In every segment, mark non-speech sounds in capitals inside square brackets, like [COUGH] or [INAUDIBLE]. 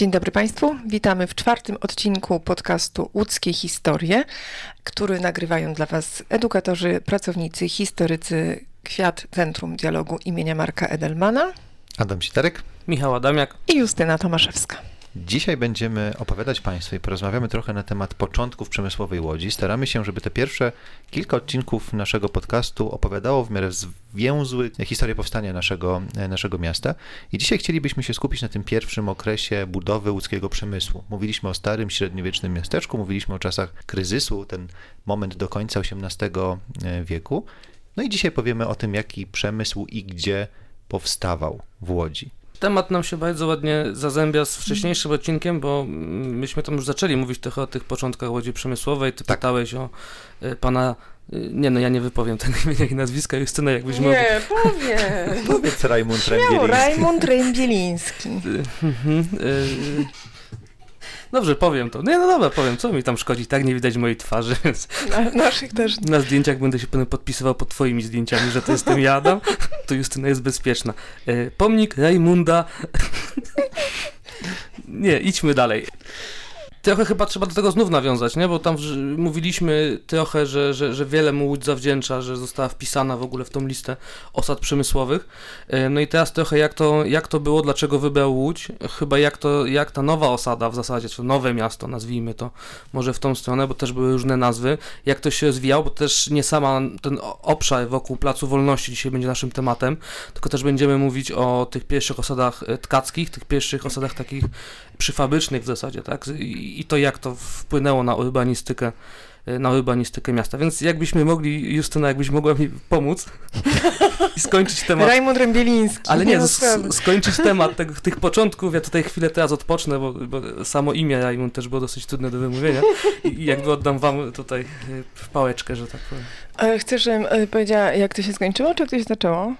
Dzień dobry Państwu. Witamy w czwartym odcinku podcastu Łódzkie Historie, który nagrywają dla Was edukatorzy, pracownicy, historycy Kwiat Centrum Dialogu imienia Marka Edelmana. Adam Sitarek. Michał Adamiak. I Justyna Tomaszewska. Dzisiaj będziemy opowiadać Państwu i porozmawiamy trochę na temat początków przemysłowej Łodzi. Staramy się, żeby te pierwsze kilka odcinków naszego podcastu opowiadało w miarę zwięzły historię powstania naszego, naszego miasta. I dzisiaj chcielibyśmy się skupić na tym pierwszym okresie budowy łódzkiego przemysłu. Mówiliśmy o starym, średniowiecznym miasteczku, mówiliśmy o czasach kryzysu, ten moment do końca XVIII wieku. No i dzisiaj powiemy o tym, jaki przemysł i gdzie powstawał w Łodzi temat nam się bardzo ładnie zazębia z wcześniejszym odcinkiem, bo myśmy tam już zaczęli mówić trochę o tych początkach Łodzi Przemysłowej. Ty tak. pytałeś o y, pana y, nie no, ja nie wypowiem tego [LAUGHS] imienia i nazwiska Justyna, jakbyś mógł... Nie, powiedz. Powiedz Rajmund Rębieliński. Rajmund Rębieliński. [LAUGHS] Dobrze, powiem to. Nie, no dobra, powiem, co mi tam szkodzi, tak nie widać mojej twarzy, [LAUGHS] więc... Na, naszych też. Na zdjęciach będę się potem podpisywał pod twoimi zdjęciami, że to jestem ja, Adam, [LAUGHS] to Justyna jest bezpieczna. E, pomnik Rajmunda... [LAUGHS] nie, idźmy dalej. Trochę chyba trzeba do tego znów nawiązać, nie? bo tam mówiliśmy trochę, że, że, że wiele mu Łódź zawdzięcza, że została wpisana w ogóle w tą listę osad przemysłowych. E, no i teraz trochę jak to, jak to było, dlaczego wybrał Łódź, chyba jak, to, jak ta nowa osada w zasadzie, czy nowe miasto, nazwijmy to może w tą stronę, bo też były różne nazwy, jak to się rozwijało, bo też nie sama ten obszar wokół Placu Wolności dzisiaj będzie naszym tematem, tylko też będziemy mówić o tych pierwszych osadach e, tkackich, tych pierwszych osadach takich przyfabrycznych w zasadzie, tak? I, to jak to wpłynęło na urbanistykę e, na urbanistykę miasta. Więc jakbyśmy mogli, Justyna, jakbyś mogła mi pomóc [LAUGHS] i skończyć temat. Rajmund Rębieliński. Ale nie, skończyć temat tego, tych początków. Ja tutaj chwilę teraz odpocznę, bo, bo samo imię Rajmund też było dosyć trudne do wymówienia. I jakby oddam wam tutaj w e, pałeczkę, że tak powiem. Ale chcesz, żebym e, powiedziała, jak to się skończyło, czy jak to się zaczęło?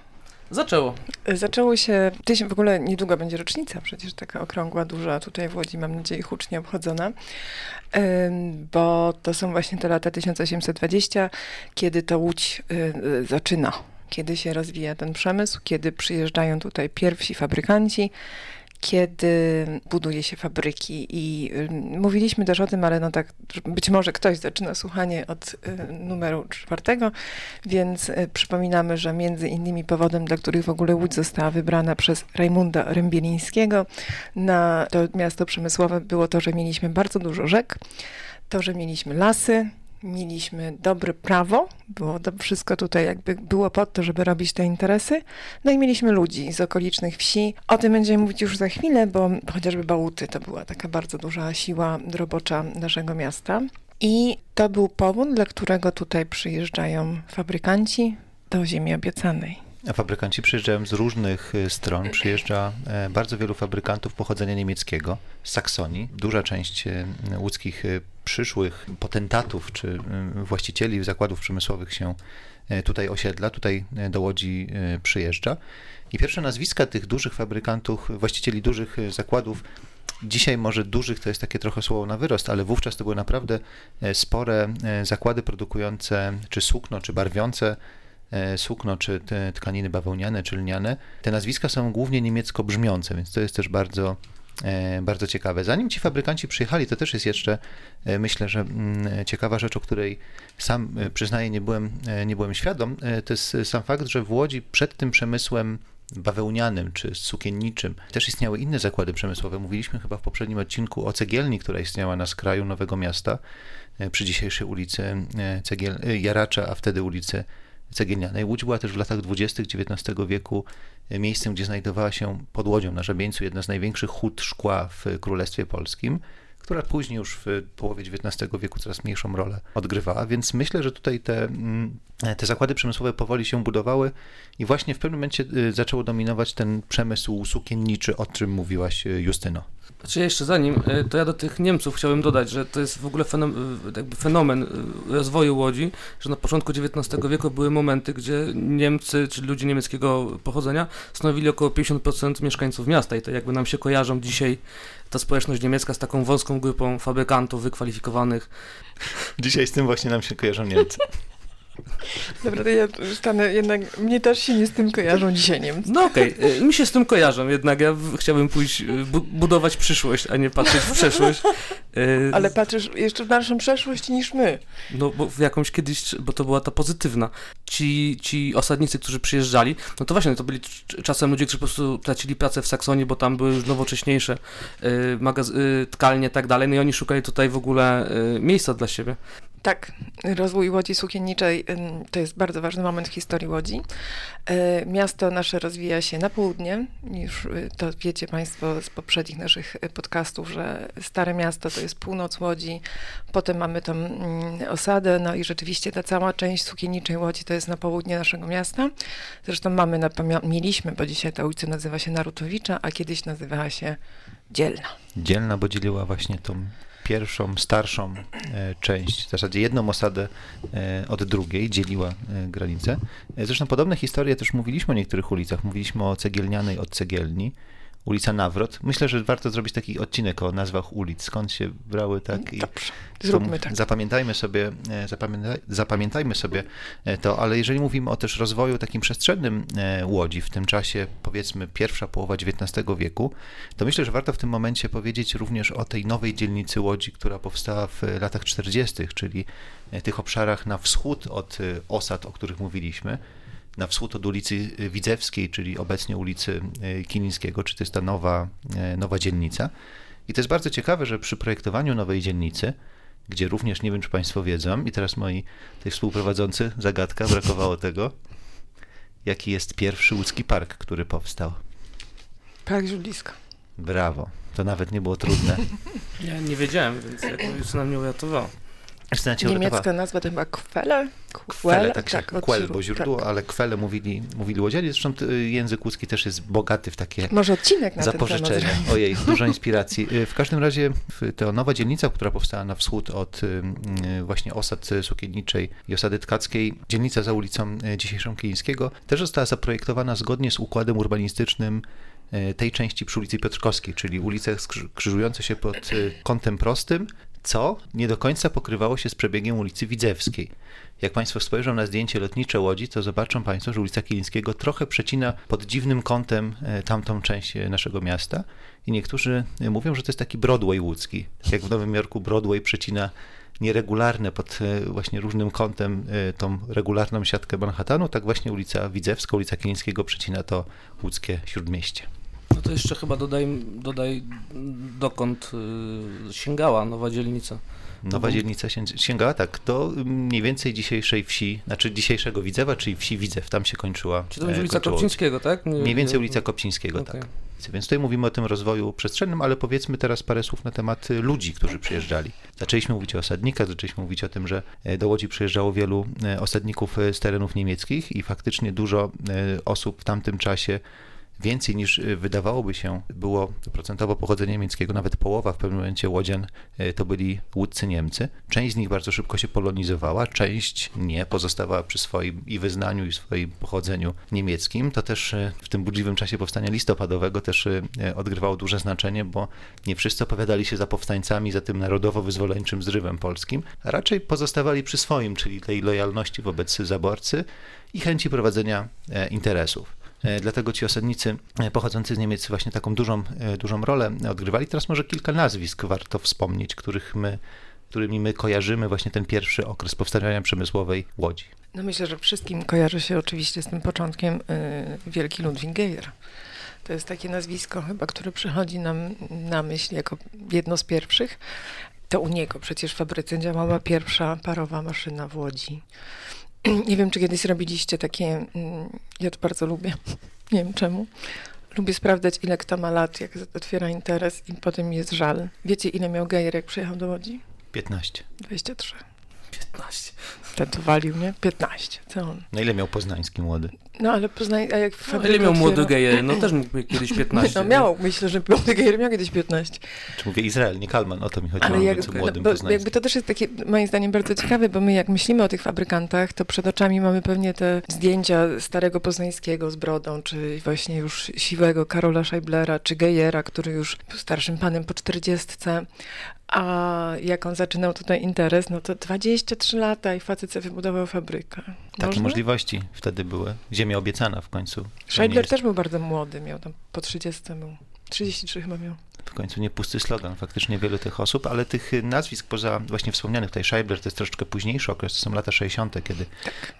Zaczęło. Zaczęło się, w ogóle niedługo będzie rocznica, przecież taka okrągła, duża tutaj w Łodzi, mam nadzieję, hucznie obchodzona, bo to są właśnie te lata 1820, kiedy to Łódź y, y, zaczyna, kiedy się rozwija ten przemysł, kiedy przyjeżdżają tutaj pierwsi fabrykanci, kiedy buduje się fabryki i mówiliśmy też o tym, ale no tak, być może ktoś zaczyna słuchanie od y, numeru czwartego, więc y, przypominamy, że między innymi powodem, dla których w ogóle Łódź została wybrana przez Rajmunda Rębielińskiego na to miasto przemysłowe było to, że mieliśmy bardzo dużo rzek, to, że mieliśmy lasy, mieliśmy dobre prawo, było to wszystko tutaj jakby było pod to, żeby robić te interesy. No i mieliśmy ludzi z okolicznych wsi. O tym będziemy mówić już za chwilę, bo chociażby Bałuty to była taka bardzo duża siła robocza naszego miasta. I to był powód, dla którego tutaj przyjeżdżają fabrykanci do ziemi obiecanej. A fabrykanci przyjeżdżają z różnych y, stron. Przyjeżdża e, bardzo wielu fabrykantów pochodzenia niemieckiego, z Saksonii. Duża część y, łódzkich y, przyszłych potentatów czy właścicieli zakładów przemysłowych się e, tutaj osiedla, tutaj e, do Łodzi przyjeżdża. I pierwsze nazwiska tych dużych fabrykantów, właścicieli dużych zakładów, Dzisiaj może dużych to jest takie trochę słowo na wyrost, ale wówczas to były naprawdę spore zakłady produkujące czy sukno, czy barwiące sukno, czy tkaniny bawełniane, czy lniane, te nazwiska są głównie niemiecko brzmiące, więc to jest też bardzo bardzo ciekawe. Zanim ci fabrykanci przyjechali, to też jest jeszcze, e, myślę, że mm, ciekawa rzecz, o której sam przyznaję, nie byłem, nie byłem świadom, to jest sam fakt, że w Łodzi przed tym przemysłem bawełnianym czy sukienniczym też istniały inne zakłady przemysłowe. Mówiliśmy chyba w poprzednim odcinku o cegielni, która istniała na skraju Nowego Miasta przy dzisiejszej ulicy Cegiel Jaracza, a wtedy ulicy cegielnianej. Łódź była też w latach 20. XIX wieku miejscem, gdzie znajdowała się pod Łodzią na Żabieńcu jedna z największych hut szkła w Królestwie Polskim, która później już w połowie XIX wieku coraz mniejszą rolę odgrywała, więc myślę, że tutaj te, mm, te zakłady przemysłowe powoli się budowały i właśnie w pewnym momencie y, zaczęło dominować ten przemysł sukienniczy, o czym mówiłaś y, Justyno. Znaczy jeszcze zanim, e, to ja do tych Niemców chciałbym dodać, że to jest w ogóle fenomen, jakby fenomen e, rozwoju Łodzi, że na początku XIX wieku były momenty, gdzie Niemcy, czy ludzie niemieckiego pochodzenia stanowili około 50% mieszkańców miasta i to jakby nam się kojarzą dzisiaj ta społeczność niemiecka z taką wąską grupą fabrykantów wykwalifikowanych. Dzisiaj z tym właśnie nam się kojarzą Niemcy. [LAUGHS] Dobra, to ja stanę jednak, mnie też się nie z tym kojarzą dzisiaj Niemcy. No okej, okay. mi się z tym kojarzą, jednak ja chciałbym pójść, bu budować przyszłość, a nie patrzeć w przeszłość. Ale patrzysz jeszcze w dalszą przeszłość niż my. No bo w jakąś kiedyś, bo to była ta pozytywna. Ci, ci osadnicy, którzy przyjeżdżali, no to właśnie, to byli czasem ludzie, którzy po prostu tracili pracę w Saksonii, bo tam były już nowocześniejsze y, tkalnie i tak dalej, no i oni szukali tutaj w ogóle miejsca dla siebie. Tak, rozwój Łodzi Sukienniczej to jest bardzo ważny moment w historii Łodzi. E, miasto nasze rozwija się na południe, już y, to wiecie Państwo z poprzednich naszych y, podcastów, że Stare Miasto to jest północ Łodzi, potem mamy tam mm, osadę, no i rzeczywiście ta cała część Sukienniczej Łodzi to jest na południe naszego miasta. Zresztą mamy, na, mieliśmy, bo dzisiaj ta ulica nazywa się Narutowicza, a kiedyś nazywała się Dzielna. Dzielna, bo dzieliła właśnie tą pierwszą, starszą e, część, w zasadzie jedną osadę e, od drugiej, dzieliła e, granicę. Zresztą podobne historie też mówiliśmy o niektórych ulicach. Mówiliśmy o Cegielnianej od Cegielni, ulica Nawrot. Myślę, że warto zrobić taki odcinek o nazwach ulic, skąd się brały tak. Dobrze, zróbmy tak. Zapamiętajmy sobie, e, zapamiętaj, zapamiętajmy sobie e, to, ale jeżeli mówimy o też rozwoju takim przestrzennym e, Łodzi w tym czasie, powiedzmy pierwsza połowa XIX wieku, to myślę, że warto w tym momencie powiedzieć również o tej nowej dzielnicy Łodzi, która powstała w latach 40., czyli tych obszarach na wschód od osad, o których mówiliśmy, na wschód od ulicy Widzewskiej, czyli obecnie ulicy e, Kilińskiego, czy to jest ta nowa, e, nowa dzielnica. I to jest bardzo ciekawe, że przy projektowaniu nowej dzielnicy, gdzie również nie wiem, czy Państwo wiedzą, i teraz moi tej współprowadzący, zagadka, brakowało tego, jaki jest pierwszy łódzki park, który powstał. Park Żuliska. Brawo. To nawet nie było trudne. [LAUGHS] Ja nie wiedziałem, więc jakoś na mnie uratowało. Niemiecka nazwa to chyba Kwele? Kwele, tak, tak Kwel, bo źródło, tak. ale Kwele mówili, mówili łodzianie. Zresztą język łódzki też jest bogaty w takie Może odcinek na zapożyczenia. Ten temat. Ojej, dużo inspiracji. Y, w każdym razie ta nowa dzielnica, która powstała na wschód od y, y, właśnie osad Sukienniczej i osady Tkackiej, dzielnica za ulicą dzisiejszą Kilińskiego, też została zaprojektowana zgodnie z układem urbanistycznym tej części przy ulicy Piotrkowskiej, czyli ulice krzyżujące się pod kątem prostym, co nie do końca pokrywało się z przebiegiem ulicy Widzewskiej. Jak Państwo spojrzą na zdjęcie lotnicze Łodzi, to zobaczą Państwo, że ulica Kilińskiego trochę przecina pod dziwnym kątem e, tamtą część e, naszego miasta i niektórzy e, mówią, że to jest taki Broadway łódzki. Jak w Nowym Jorku Broadway przecina nieregularne pod właśnie różnym kątem tą regularną siatkę Manhattanu, tak właśnie ulica Widzewska, ulica Kilińskiego przecina to łódzkie śródmieście. To jeszcze chyba dodaj, dodaj dokąd y, sięgała nowa dzielnica. Nowa no dzielnica sięgała tak do mniej więcej dzisiejszej wsi, znaczy dzisiejszego Widzewa, czyli wsi Widzew, tam się kończyła. Czy to będzie ulica Kopcińskiego, tak? Nie, mniej więcej ulica Kopcińskiego, okay. tak. Więc tutaj mówimy o tym rozwoju przestrzennym, ale powiedzmy teraz parę słów na temat ludzi, którzy przyjeżdżali. Zaczęliśmy mówić o osadnikach, zaczęliśmy mówić o tym, że e, do Łodzi przyjeżdżało wielu e, osadników e, z terenów niemieckich i faktycznie dużo osób w tamtym czasie więcej niż y, wydawałoby się było procentowo pochodzenia niemieckiego, nawet połowa w pewnym momencie łodzian y, to byli łódcy Niemcy. Część z nich bardzo szybko się polonizowała, część nie, pozostawała przy swoim i wyznaniu, i swoim pochodzeniu niemieckim. To też y, w tym burzliwym czasie powstania listopadowego też odgrywało duże znaczenie, bo nie wszyscy opowiadali się za powstańcami, za tym narodowo-wyzwoleńczym zrywem polskim, a raczej pozostawali przy swoim, czyli tej lojalności wobec zaborcy i chęci prowadzenia e, interesów. E, dlatego ci osadnicy e, pochodzący z Niemiec właśnie taką dużą, e, dużą rolę odgrywali. Teraz może kilka nazwisk warto wspomnieć, których my, którymi my kojarzymy właśnie ten pierwszy okres powstawania przemysłowej Łodzi. No myślę, że wszystkim kojarzy się oczywiście z tym początkiem y, wielki Ludwig Geier. To jest takie nazwisko chyba, które przychodzi nam na myśl jako jedno z pierwszych. To u niego przecież w fabryce działała pierwsza parowa maszyna w Łodzi. [CLEARS THROAT] Nie wiem, czy kiedyś robiliście takie, mm, ja to bardzo lubię, [LAUGHS] nie wiem czemu. Lubię sprawdzać, ile kto ma lat, jak otwiera interes i potem jest żal. Wiecie, ile miał Gejer, jak przyjechał do Łodzi? 15. 23. 15. Tatuowalił mnie? 15. Co on? No ile miał poznański młody? No ale Poznań, a jak no, Ile miał młody gejer? No też mógł kiedyś 15. [LAUGHS] No miał, nie? myślę, że młody gejer miał kiedyś 15. Czy mówię Izrael, nie Kalman, o to mi chodziło, ale jak, młodym bo, jakby to też jest takie, moim zdaniem, bardzo ciekawe, bo my jak myślimy o tych fabrykantach, to przed oczami mamy pewnie te zdjęcia starego poznańskiego z brodą, czy właśnie już siwego Karola Scheiblera, czy Gejera, który już był starszym panem po 40. A jak on zaczynał tutaj interes, no to 23 lata i facet wybudował fabrykę. Takie Można? możliwości wtedy były. Ziemia obiecana w końcu. Scheidler też był bardzo młody, miał tam po 30 był. 33 chyba miał. w końcu nie pusty slogan, faktycznie wielu tych osób, ale tych y, nazwisk poza właśnie wspomnianych tutaj Scheibler to jest troszeczkę późniejszy okres, to są lata 60., kiedy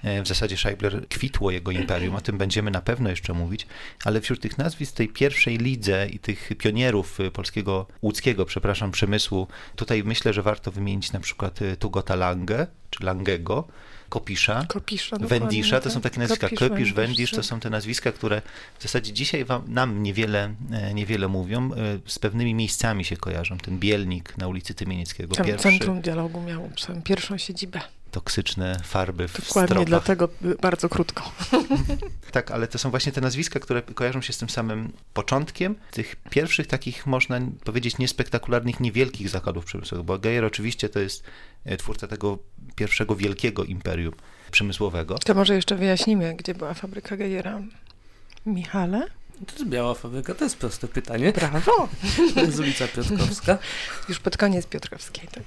e, w zasadzie Scheibler kwitło jego imperium, o tym będziemy na pewno jeszcze mówić, ale wśród tych nazwisk tej pierwszej lidze i tych pionierów y, polskiego, łódzkiego, przepraszam, przemysłu, tutaj myślę, że warto wymienić na przykład y, Tugota Lange, czy Langego, Kopisza, Kopisza. Wendisza to tak. są takie nazwiska. Kopisz, Kopisz, Wendisz, to są te nazwiska, które w zasadzie dzisiaj wam, nam niewiele, e, niewiele mówią. E, Z pewnymi miejscami się kojarzą. Ten Bielnik na ulicy Tymienieckiego, Tam pierwszy, Centrum Dialogu miało pierwszą siedzibę. Toksyczne farby w Dokładnie, stropach. dlatego bardzo krótko. [LAUGHS] Tak, ale to są właśnie te nazwiska, które kojarzą się z tym samym początkiem tych pierwszych takich, można powiedzieć, niespektakularnych, niewielkich zakładów przemysłowych, bo Geyer oczywiście to jest e, twórca tego pierwszego wielkiego imperium przemysłowego. To może jeszcze wyjaśnimy, gdzie była fabryka Gejera. Michale? To jest biała fabryka, to jest proste pytanie. Brawo! To jest ulica Piotrkowska. Już pod koniec Piotrowskiej. Tak.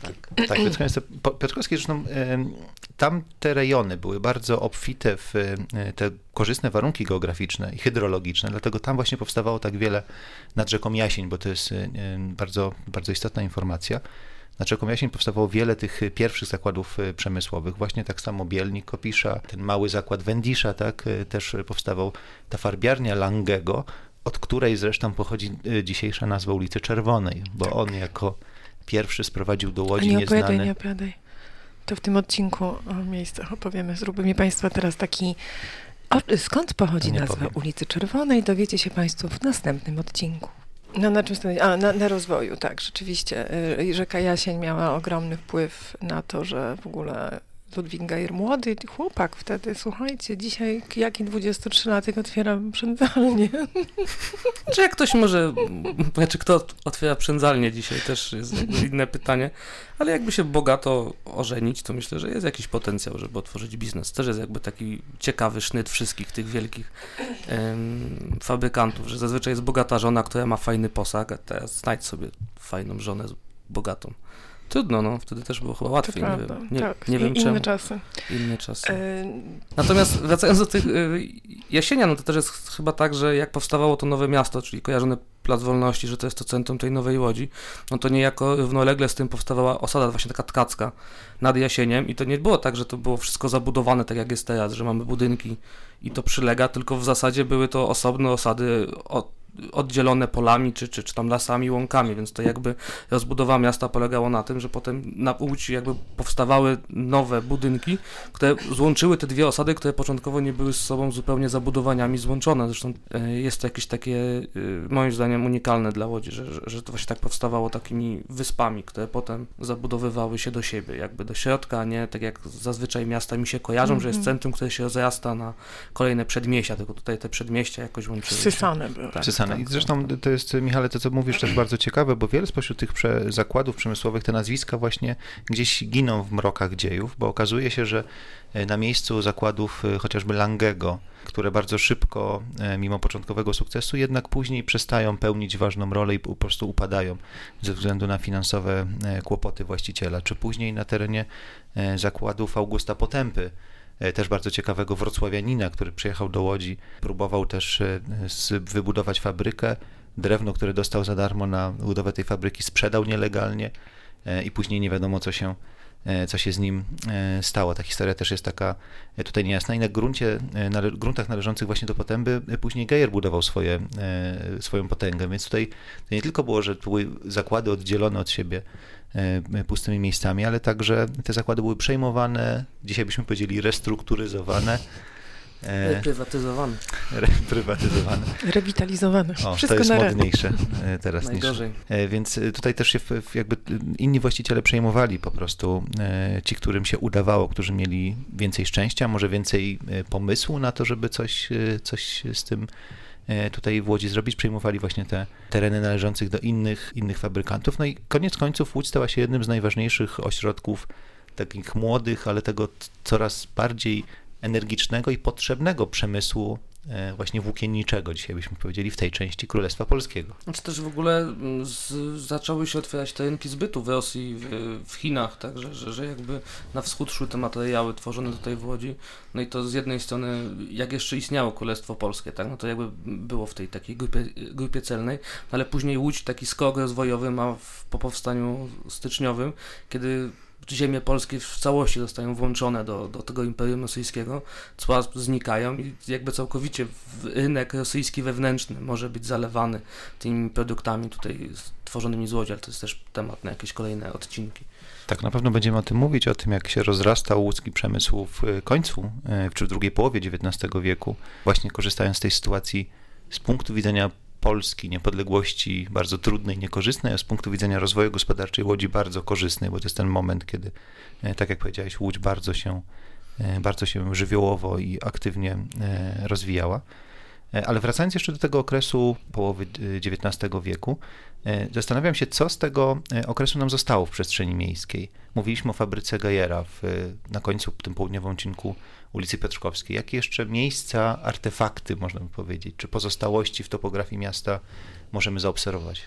Tak, Piotrkowskie, Po- Piotrkowskie zresztą em, tam te rejony były bardzo obfite w e, te korzystne warunki geograficzne i hydrologiczne, dlatego tam właśnie powstawało tak wiele nad rzeką Jasień, bo to jest e, bardzo, bardzo istotna informacja. Rzeką Jasień powstawało wiele tych e, pierwszych zakładów e, przemysłowych, właśnie tak samo Bielnik, Kopisza, ten mały zakład Wendisza, tak, e, też powstawał ta farbiarnia Langego, od której zresztą pochodzi dzisiejsza nazwa ulicy Czerwonej, bo on jako pierwszy sprowadził do A Łodzi nie opowiadaj, nieznany... nie opowiadaj. To w tym odcinku o miejscach opowiemy. Zróbmy mi Państwa teraz taki... O, skąd pochodzi Nie nazwa powiem. ulicy Czerwonej? Dowiecie się Państwo w następnym odcinku. No na czym? A, na, na rozwoju, tak, rzeczywiście. Y, Rzeka Jasień miała ogromny wpływ na to, że w ogóle Ludwik Geyer, młody chłopak wtedy, słuchajcie, dzisiaj jaki 23-latek otwiera przędzalnię. [LAUGHS] Czy jak ktoś może, znaczy kto otwiera przędzalnię dzisiaj, też jest inne pytanie, ale jakby się bogato ożenić, to myślę, że jest jakiś potencjał, żeby otworzyć biznes. Też jest jakby taki ciekawy sznyt wszystkich tych wielkich fabrykantów, że zazwyczaj jest bogata żona, która ma fajny posag, a teraz znajdź sobie fajną żonę bogatą. Trudno, no, wtedy też było chyba To łatwiej, nie prawda, wiem, nie, tak. nie wiem Inne czemu, czasy. inne czasy. Y, Natomiast wracając do tych y, jasienia, no to też jest chyba tak, że jak powstawało to nowe miasto, czyli kojarzone Plac Wolności, że to jest to centrum tej nowej Łodzi, no to niejako równolegle z tym powstawała osada właśnie taka tkacka nad Jasieniem i to nie było tak, że to było wszystko zabudowane tak jak jest teraz, że mamy budynki i to przylega, tylko w zasadzie były to osobne osady od, oddzielone polami czy, czy, czy tam lasami, łąkami, więc to jakby rozbudowa miasta polegało na tym, że potem na Łódź jakby powstawały nowe budynki, które złączyły te dwie osady, które początkowo nie były z sobą zupełnie zabudowaniami złączone. Zresztą e, jest to jakieś takie, e, moim zdaniem, unikalne dla Łodzi, że, że, że to właśnie tak powstawało takimi wyspami, które potem zabudowywały się do siebie, jakby do środka, a nie tak jak zazwyczaj miasta mi się kojarzą, że jest Mhm. centrum, które się rozrasta na kolejne przedmieścia, tylko tutaj te przedmieścia jakoś łączyły się. Były. Tak. Tak, I tak, zresztą to jest, Michale, to co mówisz też bardzo ciekawe, bo wiele spośród tych prze- zakładów przemysłowych, te nazwiska właśnie gdzieś giną w mrokach dziejów, bo okazuje się, że e, na miejscu zakładów e, chociażby Langego, które bardzo szybko, e, mimo początkowego sukcesu, jednak później przestają pełnić ważną rolę i po prostu upadają ze względu na finansowe kłopoty właściciela, czy później na terenie zakładów Augusta Potępy, też bardzo ciekawego wrocławianina, który przyjechał do Łodzi, próbował też e, wybudować fabrykę. Drewno, które dostał za darmo na budowę tej fabryki, sprzedał nielegalnie e, i później nie wiadomo, co się, e, co się z nim e, stało. Ta historia też jest taka e, tutaj niejasna i na gruncie, e, na gruntach należących właśnie do Potęby e, później Geyer budował swoje, e, swoją potęgę, więc tutaj nie tylko było, że były zakłady oddzielone od siebie e, pustymi miejscami, ale także te zakłady były przejmowane, dzisiaj byśmy powiedzieli restrukturyzowane, e, reprywatyzowane. Rewitalizowane. O, Wszystko to jest modniejsze e, teraz niż... Najgorzej. E, Więc e, tutaj też się jakby e, inni właściciele przejmowali po prostu e, ci, którym się udawało, którzy mieli więcej szczęścia, może więcej e, pomysłu na to, żeby coś, e, coś z tym e, tutaj w Łodzi zrobić, przejmowali właśnie te tereny należących do innych, innych fabrykantów. No i koniec końców Łódź stała się jednym z najważniejszych ośrodków takich młodych, ale tego coraz bardziej energicznego i potrzebnego przemysłu e, właśnie włókienniczego, dzisiaj byśmy powiedzieli, w tej części Królestwa Polskiego. Znaczy też w ogóle mm, z, zaczęły się otwierać te rynki zbytu w Rosji, w, w Chinach, tak, że, że, że jakby na wschód szły te materiały tworzone tutaj w Łodzi, no i to z jednej strony, jak jeszcze istniało Królestwo Polskie, tak, no to jakby było w tej takiej grupie, grupie celnej, no ale później Łódź taki skok rozwojowy ma w, po powstaniu styczniowym, kiedy ziemie polskie w całości zostają włączone do, do tego Imperium Rosyjskiego, cła znikają i jakby całkowicie rynek rosyjski wewnętrzny może być zalewany tymi produktami tutaj tworzonymi z Łodzi, ale to jest też temat na jakieś kolejne odcinki. Tak, na pewno będziemy o tym mówić, o tym jak się rozrastał łódzki przemysł w końcu, e, czy w drugiej połowie XIX wieku, właśnie korzystając z tej sytuacji z punktu widzenia Polski, niepodległości bardzo trudnej, niekorzystnej, a z punktu widzenia rozwoju gospodarczej Łodzi bardzo korzystnej, bo to jest ten moment, kiedy, e, tak jak powiedziałeś, Łódź bardzo się, e, bardzo się żywiołowo i aktywnie e, rozwijała. Ale wracając jeszcze do tego okresu połowy XIX wieku, zastanawiam się, co z tego okresu nam zostało w przestrzeni miejskiej. Mówiliśmy o fabryce Gajera na końcu tym południowym odcinku ulicy Piotrkowskiej. Jakie jeszcze miejsca, artefakty, można by powiedzieć, czy pozostałości w topografii miasta możemy zaobserwować?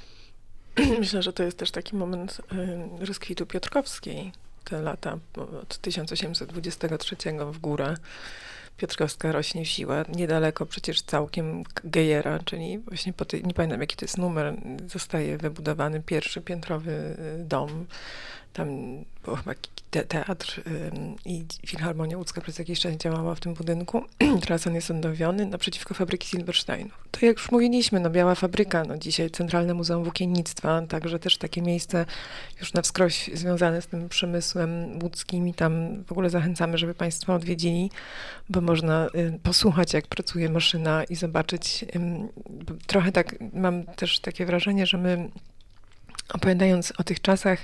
[CLEARS THROAT] Myślę, że to jest też taki moment y, rozkwitu Piotrkowskiej, te lata od 1823 w górę. Piotrkowska rośnie w siłę. Niedaleko przecież całkiem Gejera, czyli właśnie po tej, nie pamiętam jaki to jest numer, zostaje wybudowany pierwszy piętrowy y, dom. Tam było chyba te, teatr i Filharmonia Łódzka przez jakiś czas działała w tym budynku. [CLEARS THROAT] Teraz on jest odnowiony naprzeciwko fabryki Silbersteinu. To jak już mówiliśmy, no Biała Fabryka, no dzisiaj Centralne Muzeum Włókiennictwa, także też takie miejsce już na wskroś związane z tym przemysłem łódzkim i tam w ogóle zachęcamy, żeby Państwo odwiedzili, bo można y, posłuchać, jak pracuje maszyna i zobaczyć. Trochę tak, mam też takie wrażenie, że my opowiadając o tych czasach,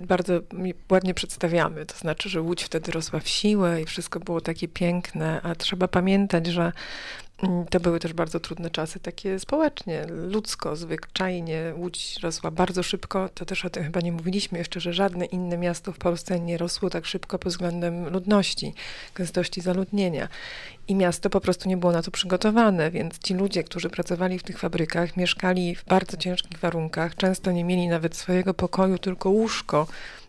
bardzo ładnie przedstawiamy. To znaczy, że Łódź wtedy rosła w siłę i wszystko było takie piękne, a trzeba pamiętać, że to były też bardzo trudne czasy, takie społecznie, ludzko, zwyczajnie. Łódź rosła bardzo szybko. To też o tym chyba nie mówiliśmy jeszcze, że żadne inne miasto w Polsce nie rosło tak szybko pod względem ludności, gęstości zaludnienia. I miasto po prostu nie było na to przygotowane, więc ci ludzie, którzy pracowali w tych fabrykach, mieszkali w bardzo ciężkich warunkach, często nie mieli nawet swojego pokoju, tylko łóżko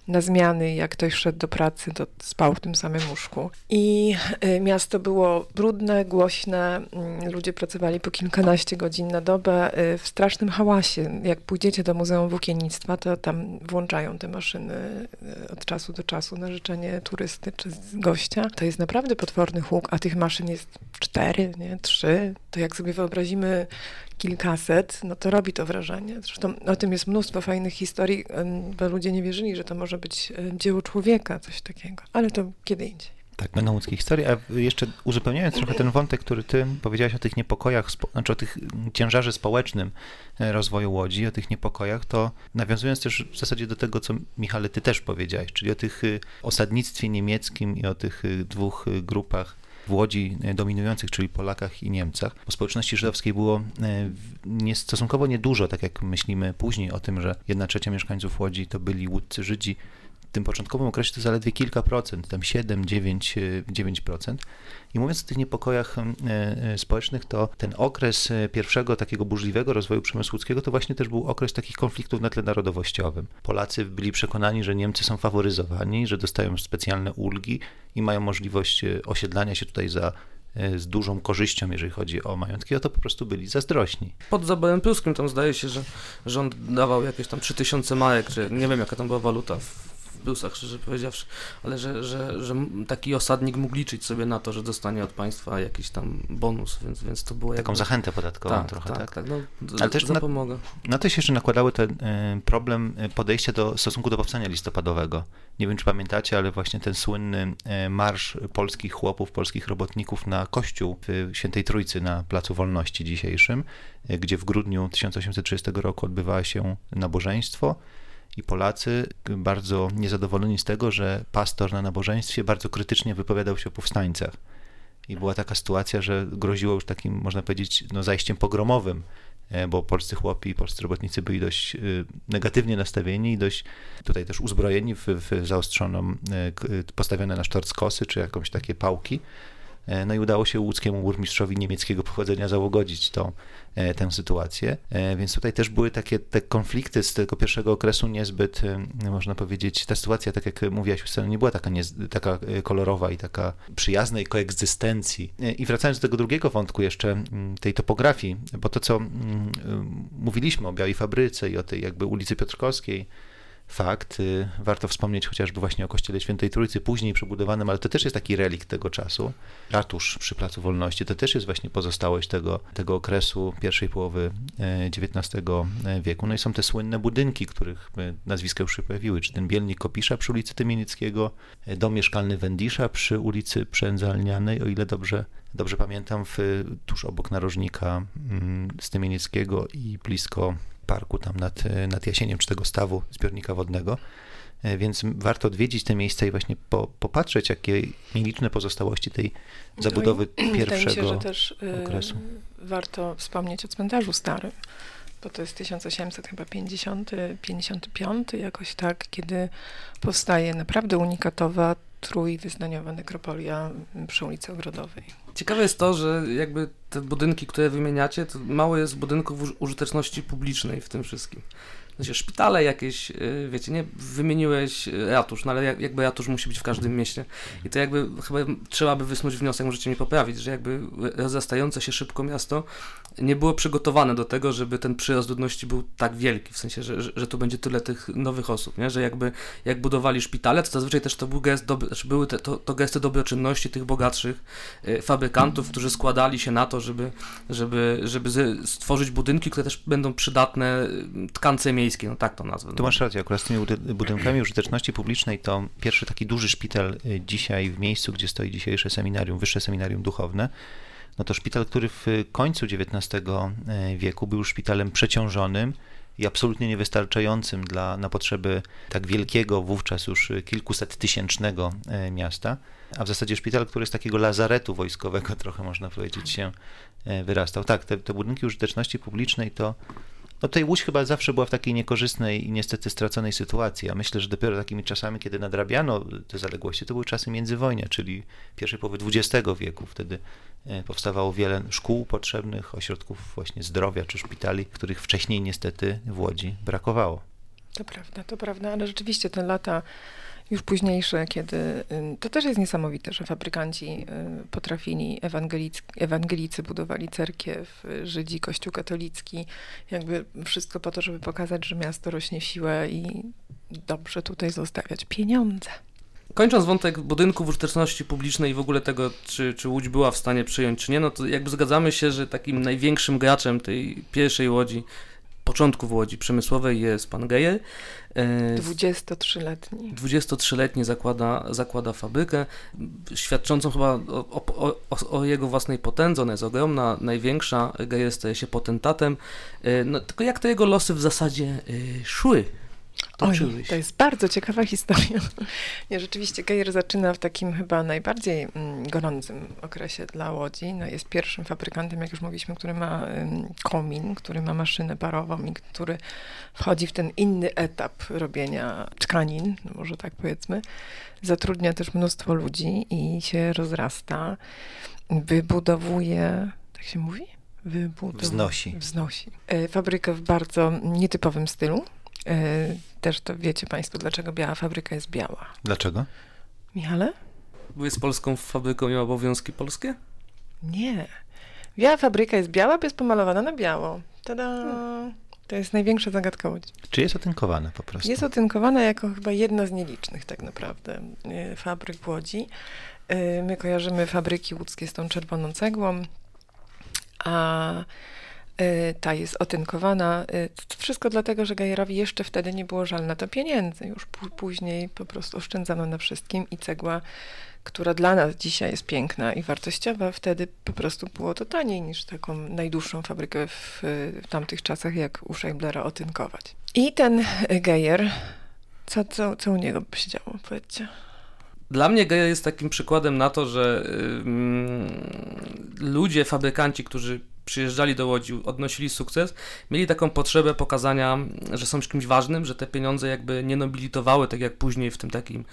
na zmiany, jak ktoś szedł do pracy, to spał w tym samym łóżku. I y, miasto było brudne, głośne, mm, ludzie pracowali po kilkanaście godzin na dobę y, w strasznym hałasie. Jak pójdziecie do Muzeum Włókiennictwa, to tam włączają te maszyny y, od czasu do czasu na życzenie turysty czy gościa. To jest naprawdę potworny huk, a tych maszyn jest cztery, nie, trzy. To jak sobie wyobrazimy kilkaset, no to robi to wrażenie. Zresztą o tym jest mnóstwo fajnych historii, bo ludzie nie wierzyli, że to może być dzieło człowieka, coś takiego. Ale to kiedy indziej. Tak, będą łódzkie historie, a jeszcze uzupełniając trochę ten wątek, który ty powiedziałeś o tych niepokojach, znaczy o tych ciężarze społecznym e, rozwoju Łodzi, o tych niepokojach, to nawiązując też w zasadzie do tego, co Michale, ty też powiedziałeś, czyli o tych y, osadnictwie niemieckim i o tych y, dwóch y, grupach w Łodzi e, dominujących, czyli Polakach i Niemcach. Bo społeczności żydowskiej było e, nie, stosunkowo niedużo, tak jak myślimy później o tym, że jedna trzecia mieszkańców Łodzi to byli łódcy Żydzi. W tym początkowym okresie to zaledwie kilka procent, tam 7, 9, 9%. I mówiąc o tych niepokojach e, społecznych, to ten okres pierwszego takiego burzliwego rozwoju przemysłu łódzkiego to właśnie też był okres takich konfliktów na tle narodowościowym. Polacy byli przekonani, że Niemcy są faworyzowani, że dostają specjalne ulgi i mają możliwość e, osiedlania się tutaj za e, z dużą korzyścią, jeżeli chodzi o majątki, a to po prostu byli zazdrośni. Pod zaborem pruskim tam zdaje się, że rząd dawał jakieś tam 3000 marek, czy nie wiem jaka tam była waluta plusach, szczerze powiedziawszy, ale że, że, że taki osadnik mógł liczyć sobie na to, że dostanie od państwa jakiś tam bonus, więc, więc to było Taką zachętę podatkową tak, trochę, tak? Tak, tak, no, ale też na, na to się jeszcze nakładały ten y, problem e, podejścia do stosunku do powstania listopadowego. Nie wiem, czy pamiętacie, ale właśnie ten słynny y, marsz polskich chłopów, polskich robotników na kościół w Świętej Trójcy na Placu Wolności dzisiejszym, y, gdzie w grudniu 1830 roku odbywało się nabożeństwo, i Polacy bardzo niezadowoleni z tego, że pastor na nabożeństwie bardzo krytycznie wypowiadał się o powstańcach. I była taka sytuacja, że groziło już takim, można powiedzieć, no, zajściem pogromowym, e, bo polscy chłopi i polscy robotnicy byli dość e, negatywnie nastawieni i dość tutaj też uzbrojeni w, w zaostrzoną, e, postawione na sztorc kosy czy jakąś takie pałki No i udało się łódzkiemu burmistrzowi niemieckiego pochodzenia załogodzić tą, tę sytuację. Więc tutaj też były takie te konflikty z tego pierwszego okresu niezbyt, można powiedzieć, ta sytuacja, tak jak mówiłaś, Justyna, nie była taka, nie, taka kolorowa i taka przyjaznej koegzystencji. I wracając do tego drugiego wątku jeszcze, tej topografii, bo to, co mówiliśmy o Białej Fabryce i o tej jakby ulicy Piotrkowskiej, fakt. Y, warto wspomnieć chociażby właśnie o Kościele Świętej Trójcy, później przebudowanym, ale to też jest taki relikt tego czasu. Ratusz przy Placu Wolności to też jest właśnie pozostałość tego, tego okresu pierwszej połowy XIX e, wieku. No i są te słynne budynki, których nazwiska już się pojawiły, czy ten Bielnik Kopisza przy ulicy Tymienieckiego, e, dom mieszkalny Wendisza przy ulicy Przędzalnianej, o ile dobrze dobrze pamiętam, w, tuż obok narożnika mm, Stymienieckiego i blisko parku tam nad, nad Jasieniem, czy tego stawu zbiornika wodnego. E, więc warto odwiedzić te miejsca i właśnie po, popatrzeć, jakie nieliczne pozostałości tej zabudowy [CLEARS THROAT] no pierwszego się, że też, y, okresu. Warto wspomnieć o cmentarzu starym, bo to jest 1850, 55 jakoś tak, kiedy powstaje naprawdę unikatowa trójwyznaniowa nekropolia przy ulicy Ogrodowej. Ciekawe jest to, że jakby te budynki, które wymieniacie, to mało jest budynków użyteczności publicznej w tym wszystkim. Znaczy, szpitale jakieś, y, wiecie, nie wymieniłeś ratusz, no ale jakby ratusz musi być w każdym mieście. I to jakby chyba trzeba by wysnuć wniosek, możecie mi poprawić, że jakby rozrastające się szybko miasto nie było przygotowane do tego, żeby ten przyrost ludności był tak wielki, w sensie, że, że, tu będzie tyle tych nowych osób, nie? że jakby jak budowali szpitale, to zazwyczaj też to był gest, były te, to, to gesty dobroczynności tych bogatszych y, fabrykantów, którzy składali się na to, żeby, żeby, żeby stworzyć budynki, które też będą przydatne y, tkance miejskiej, no tak to nazwę. Tu masz rację, akurat z tymi budynkami użyteczności publicznej to pierwszy taki duży szpital y, dzisiaj w miejscu, gdzie stoi dzisiejsze seminarium, wyższe seminarium duchowne, no to szpital, który w końcu XIX e, wieku był szpitalem przeciążonym i absolutnie niewystarczającym dla, na potrzeby tak wielkiego, wówczas już kilkuset tysięcznego e, miasta, a w zasadzie szpital, który z takiego lazaretu wojskowego [LAUGHS] trochę można powiedzieć się e, wyrastał. Tak, te, te budynki użyteczności publicznej to no tutaj Łódź chyba zawsze była w takiej niekorzystnej i niestety straconej sytuacji. A myślę, że dopiero takimi czasami, kiedy nadrabiano te zaległości, to były czasy międzywojnia, czyli pierwszej połowy XX wieku. Wtedy e, powstawało wiele szkół potrzebnych, ośrodków właśnie zdrowia czy szpitali, których wcześniej niestety w Łodzi brakowało. To prawda, to prawda, ale rzeczywiście te lata już późniejsze, kiedy to też jest niesamowite, że fabrykanci y, potrafili, ewangelicy budowali cerkiew, Żydzi, Kościół katolicki, jakby wszystko po to, żeby pokazać, że miasto rośnie w siłę i dobrze tutaj zostawiać pieniądze. Kończąc wątek budynków użyteczności publicznej i w ogóle tego, czy, czy Łódź była w stanie przyjąć, czy nie, no to jakby zgadzamy się, że takim największym graczem tej pierwszej Łodzi początku w Łodzi Przemysłowej jest pan Gejer. 23-letni. 23-letni zakłada, zakłada fabrykę, świadczącą chyba o, o, o, o, jego własnej potędze. Ona jest ogromna, największa. Gejer staje się potentatem. E, no, tylko jak te jego losy w zasadzie e, Oj, to jest bardzo ciekawa [LAUGHS] historia. Nie, rzeczywiście Gejer zaczyna w takim chyba najbardziej mm, gorącym okresie dla Łodzi. No, jest pierwszym fabrykantem, jak już mówiliśmy, który ma komin, który ma maszynę parową i który wchodzi w ten inny etap robienia tkanin, no może tak powiedzmy. Zatrudnia też mnóstwo ludzi i się rozrasta. Wybudowuje, tak się mówi? Wybudowuje. Wznosi. Wznosi. E, fabrykę w bardzo nietypowym stylu też to wiecie Państwo, dlaczego biała fabryka jest biała. Dlaczego? Michale? Bo jest polską fabryką i obowiązki polskie? Nie. Biała fabryka jest biała, bo jest pomalowana na biało. Tada! Hmm. To jest największa zagadka Łodzi. Czy jest otynkowana po prostu? Jest otynkowana jako chyba jedna z nielicznych tak naprawdę e, fabryk w Łodzi. E, my kojarzymy fabryki łódzkie z tą czerwoną cegłą, a ta jest otynkowana. Y, to wszystko dlatego, że Gajerowi jeszcze wtedy nie było żal na to pieniędzy. Już później po prostu oszczędzano na wszystkim i cegła, która dla nas dzisiaj jest piękna i wartościowa, wtedy po prostu było to taniej niż taką najdłuższą fabrykę w, tamtych czasach, jak u Scheiblera otynkować. I ten Gejer, co, co, co u niego by się działo, powiedzcie? Dla mnie Gejer jest takim przykładem na to, że ludzie, fabrykanci, którzy przyjeżdżali do Łodzi, odnosili sukces, mieli taką potrzebę pokazania, że są kimś ważnym, że te pieniądze jakby nie nobilitowały, tak jak później w tym takim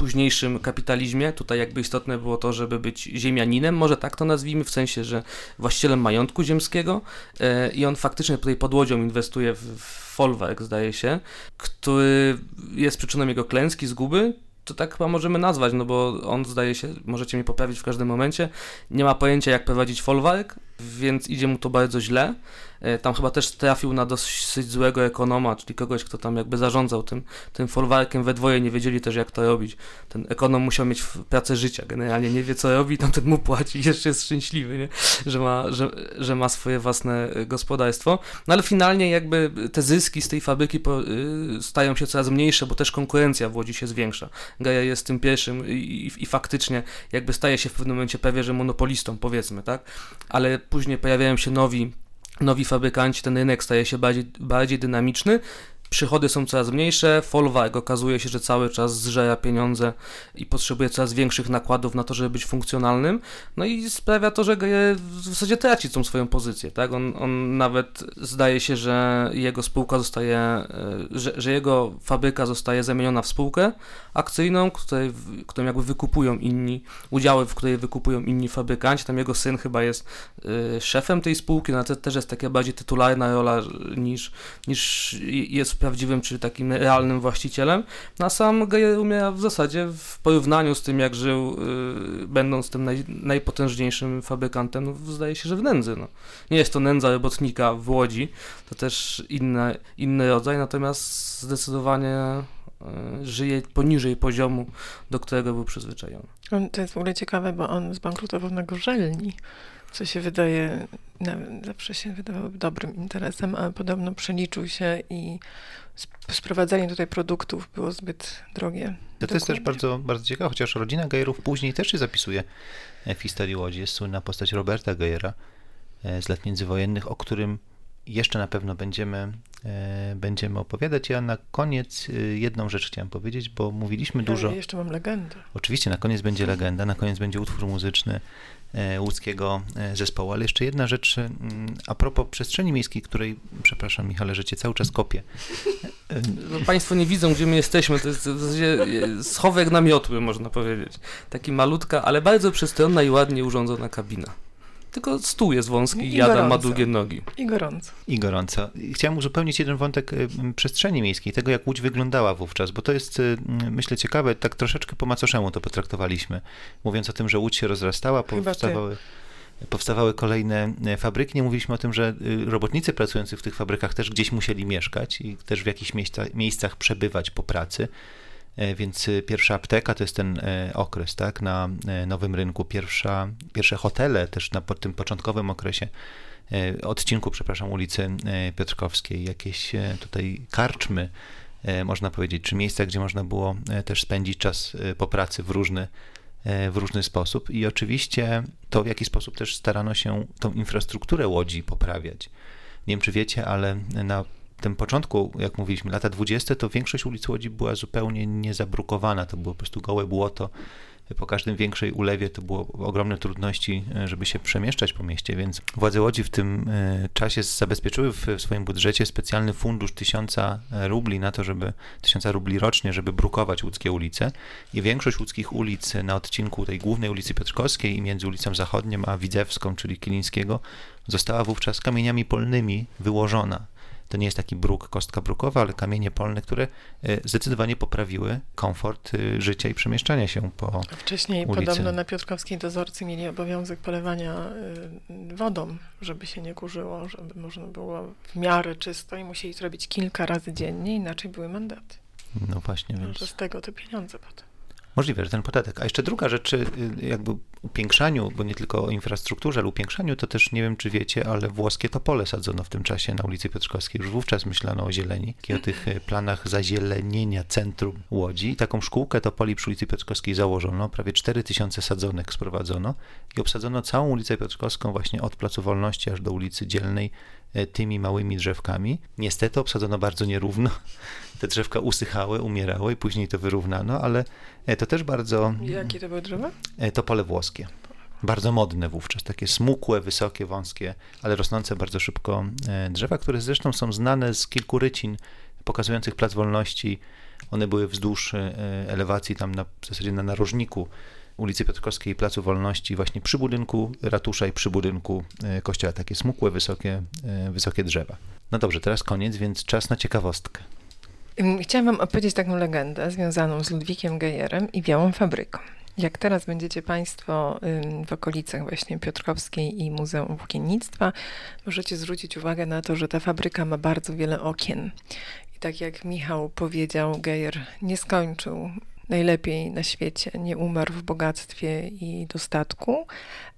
późniejszym kapitalizmie. Tutaj jakby istotne było to, żeby być ziemianinem, może tak to nazwijmy, w sensie, że właścicielem majątku ziemskiego e, i on faktycznie tutaj pod łodzią inwestuje w, w folwark, zdaje się, który jest przyczyną jego klęski, zguby, to tak chyba możemy nazwać, no bo on zdaje się, możecie mnie poprawić w każdym momencie, nie ma pojęcia jak prowadzić folwark, więc idzie mu to bardzo źle. E, tam chyba też trafił na dosyć złego ekonoma, czyli kogoś, kto tam jakby zarządzał tym, tym folwarkiem. We dwoje nie wiedzieli też, jak to robić. Ten ekonom musiał mieć pracę życia, generalnie nie wie, co robi, tamten mu płaci [LAUGHS] jeszcze jest szczęśliwy, nie? Że, ma, że, że ma swoje własne gospodarstwo. No ale finalnie jakby te zyski z tej fabryki y, stają się coraz mniejsze, bo też konkurencja w Łodzi się zwiększa. Gaja jest tym pierwszym i, i, i faktycznie jakby staje się w pewnym momencie prawie, że monopolistą, powiedzmy, tak? Ale później pojawiają się nowi nowi fabrykanci, ten rynek staje się bardziej, bardziej dynamiczny, przychody są coraz mniejsze, Folwark okazuje się, że cały czas zżera pieniądze i potrzebuje coraz większych nakładów na to, żeby być funkcjonalnym, no i sprawia to, że w zasadzie traci tą swoją pozycję, tak? On, on nawet zdaje się, że jego spółka zostaje, e, że, że jego fabryka zostaje zamieniona w spółkę akcyjną, której, którą jakby wykupują inni, udziały, w której wykupują inni fabrykanci, tam jego syn chyba jest y, szefem tej spółki, no to też jest taka bardziej tytularna rola niż, niż jest prawdziwym, czy takim realnym właścicielem. No a sam Geyer umiera w zasadzie w porównaniu z tym, jak żył, yy, będąc tym naj, najpotężniejszym fabrykantem, no, zdaje się, że w nędzy. No. Nie jest to nędza robotnika w Łodzi, to też inne, inny rodzaj, natomiast zdecydowanie żyje poniżej poziomu, do którego był przyzwyczajony. To jest w ogóle ciekawe, bo on zbankrutował na gorzelni co się wydaje, zawsze się wydawało dobrym interesem, a podobno przeliczył się i sprowadzanie tutaj produktów było zbyt drogie. To, to jest też bardzo, bardzo ciekawe, chociaż rodzina Gejerów później też się zapisuje w historii Łodzi. Jest słynna postać Roberta Gejera e, z lat międzywojennych, o którym jeszcze na pewno będziemy, e, będziemy opowiadać. Ja na koniec e, jedną rzecz chciałem powiedzieć, bo mówiliśmy ja dużo. jeszcze mam legendę. Oczywiście, na koniec będzie legenda, na koniec będzie utwór muzyczny E, łódzkiego zespołu. Ale jeszcze jedna rzecz mm, a propos przestrzeni miejskiej, której, przepraszam Michale, że cię cały czas kopię. No, państwo nie widzą, gdzie my jesteśmy. To jest w zasadzie schowek na miotły, można powiedzieć. Taki malutka, ale bardzo przystronna i ładnie urządzona kabina. Tylko stół jest wąski i Adam ma długie nogi. I gorąco. I gorąco. Chciałem uzupełnić jeden wątek y, przestrzeni miejskiej, tego jak Łódź wyglądała wówczas, bo to jest, y, myślę, ciekawe, tak troszeczkę po macoszemu to potraktowaliśmy, mówiąc o tym, że Łódź się rozrastała, powstawały powstawały kolejne y, fabryki. Nie mówiliśmy o tym, że robotnicy pracujący w tych fabrykach też gdzieś musieli mieszkać i też w jakichś miejscach przebywać po pracy. E, więc y, pierwsza apteka to jest ten e, okres, tak, na e, nowym rynku. Pierwsza, pierwsze hotele też na tym początkowym okresie, odcinku, przepraszam, ulicy Piotrkowskiej, jakieś tutaj karczmy, można powiedzieć, czy miejsca, gdzie można było też spędzić czas po pracy w różny, w różny sposób. I oczywiście to, w jaki sposób też starano się tą infrastrukturę łodzi poprawiać. Nie wiem, czy wiecie, ale na tym początku, jak mówiliśmy, lata 20., to większość ulic Łodzi była zupełnie niezabrukowana. To było po prostu gołe błoto. Po każdym większej ulewie to było ogromne trudności, żeby się przemieszczać po mieście, więc władze Łodzi w tym e, czasie zabezpieczyły w swoim budżecie specjalny fundusz tysiąca rubli na to, żeby tysiąca rubli rocznie, żeby brukować łódzkie ulice. I większość łódzkich ulic na odcinku tej głównej ulicy Piotrkowskiej i między ulicą Zachodnią a Widzewską, czyli Kilińskiego, została wówczas kamieniami polnymi wyłożona. To nie jest taki bruk, kostka brukowa, ale kamienie polne, które e, zdecydowanie poprawiły komfort e, życia i przemieszczania się po Wcześniej ulicy. podobno na Piotrkowskiej dozorcy mieli obowiązek polewania e, wodą, żeby się nie kurzyło, żeby można było w miarę czysto i musieli to robić kilka razy dziennie, inaczej były mandaty. No właśnie. Więc... Że z tego te pieniądze potem. Możliwe, że ten podatek. A jeszcze druga rzecz, y, jakby upiększaniu, bo nie tylko o infrastrukturze, ale upiększaniu, to też nie wiem, czy wiecie, ale włoskie topole sadzono w tym czasie na ulicy Piotrkowskiej. Już wówczas myślano o zieleni i o tych y, planach zazielenienia centrum Łodzi. I taką szkółkę topoli przy ulicy Piotrkowskiej założono, prawie 4000 sadzonek sprowadzono i obsadzono całą ulicę Piotrkowską właśnie od Placu Wolności aż do ulicy Dzielnej y, tymi małymi drzewkami. Niestety obsadzono bardzo nierówno te drzewka usychały, umierały i później to wyrównano, ale e, to też bardzo... Jakie to były drzewa? E, to pole włoskie. Bardzo modne wówczas, takie smukłe, wysokie, wąskie, ale rosnące bardzo szybko e, drzewa, które zresztą są znane z kilku rycin pokazujących Plac Wolności. One były wzdłuż elewacji, tam na, w zasadzie na narożniku ulicy Piotrkowskiej i Placu Wolności, właśnie przy budynku ratusza i przy budynku kościoła. Takie smukłe, wysokie, wysokie drzewa. No dobrze, teraz koniec, więc czas na ciekawostkę. Chciałam wam opowiedzieć taką legendę związaną z Ludwikiem Gejerem i Białą Fabryką. Jak teraz będziecie Państwo w okolicach właśnie Piotrkowskiej i Muzeum Włókiennictwa, możecie zwrócić uwagę na to, że ta fabryka ma bardzo wiele okien. I tak jak Michał powiedział, Gejer nie skończył najlepiej na świecie, nie umarł w bogactwie i dostatku.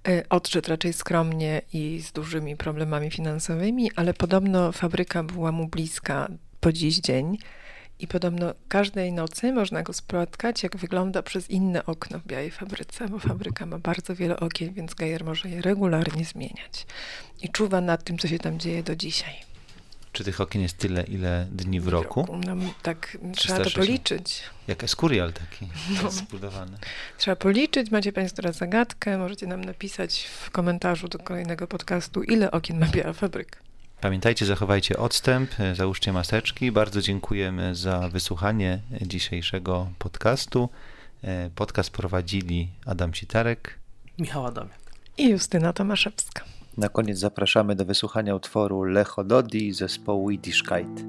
Y, odszedł raczej skromnie i z dużymi problemami finansowymi, ale podobno fabryka była mu bliska po dziś dzień. I podobno każdej nocy można go spotkać, jak wygląda przez inne okno w białej fabryce, bo fabryka ma bardzo wiele okien, więc Gejer może je regularnie zmieniać. I czuwa nad tym, co się tam dzieje do dzisiaj. Czy tych okien jest tyle, ile dni w roku? No, tak, trzeba to policzyć. Jak eskurial taki no. zbudowany. Trzeba policzyć. Macie Państwo teraz zagadkę. Możecie nam napisać w komentarzu do kolejnego podcastu, ile okien ma biała fabryka. Pamiętajcie, zachowajcie odstęp, załóżcie maseczki. Bardzo dziękujemy za wysłuchanie dzisiejszego podcastu. Podcast prowadzili Adam Citarek, Michał Adamiak i Justyna Tomaszewska. Na koniec zapraszamy do wysłuchania utworu Lechododi zespołu Yiddishkeit.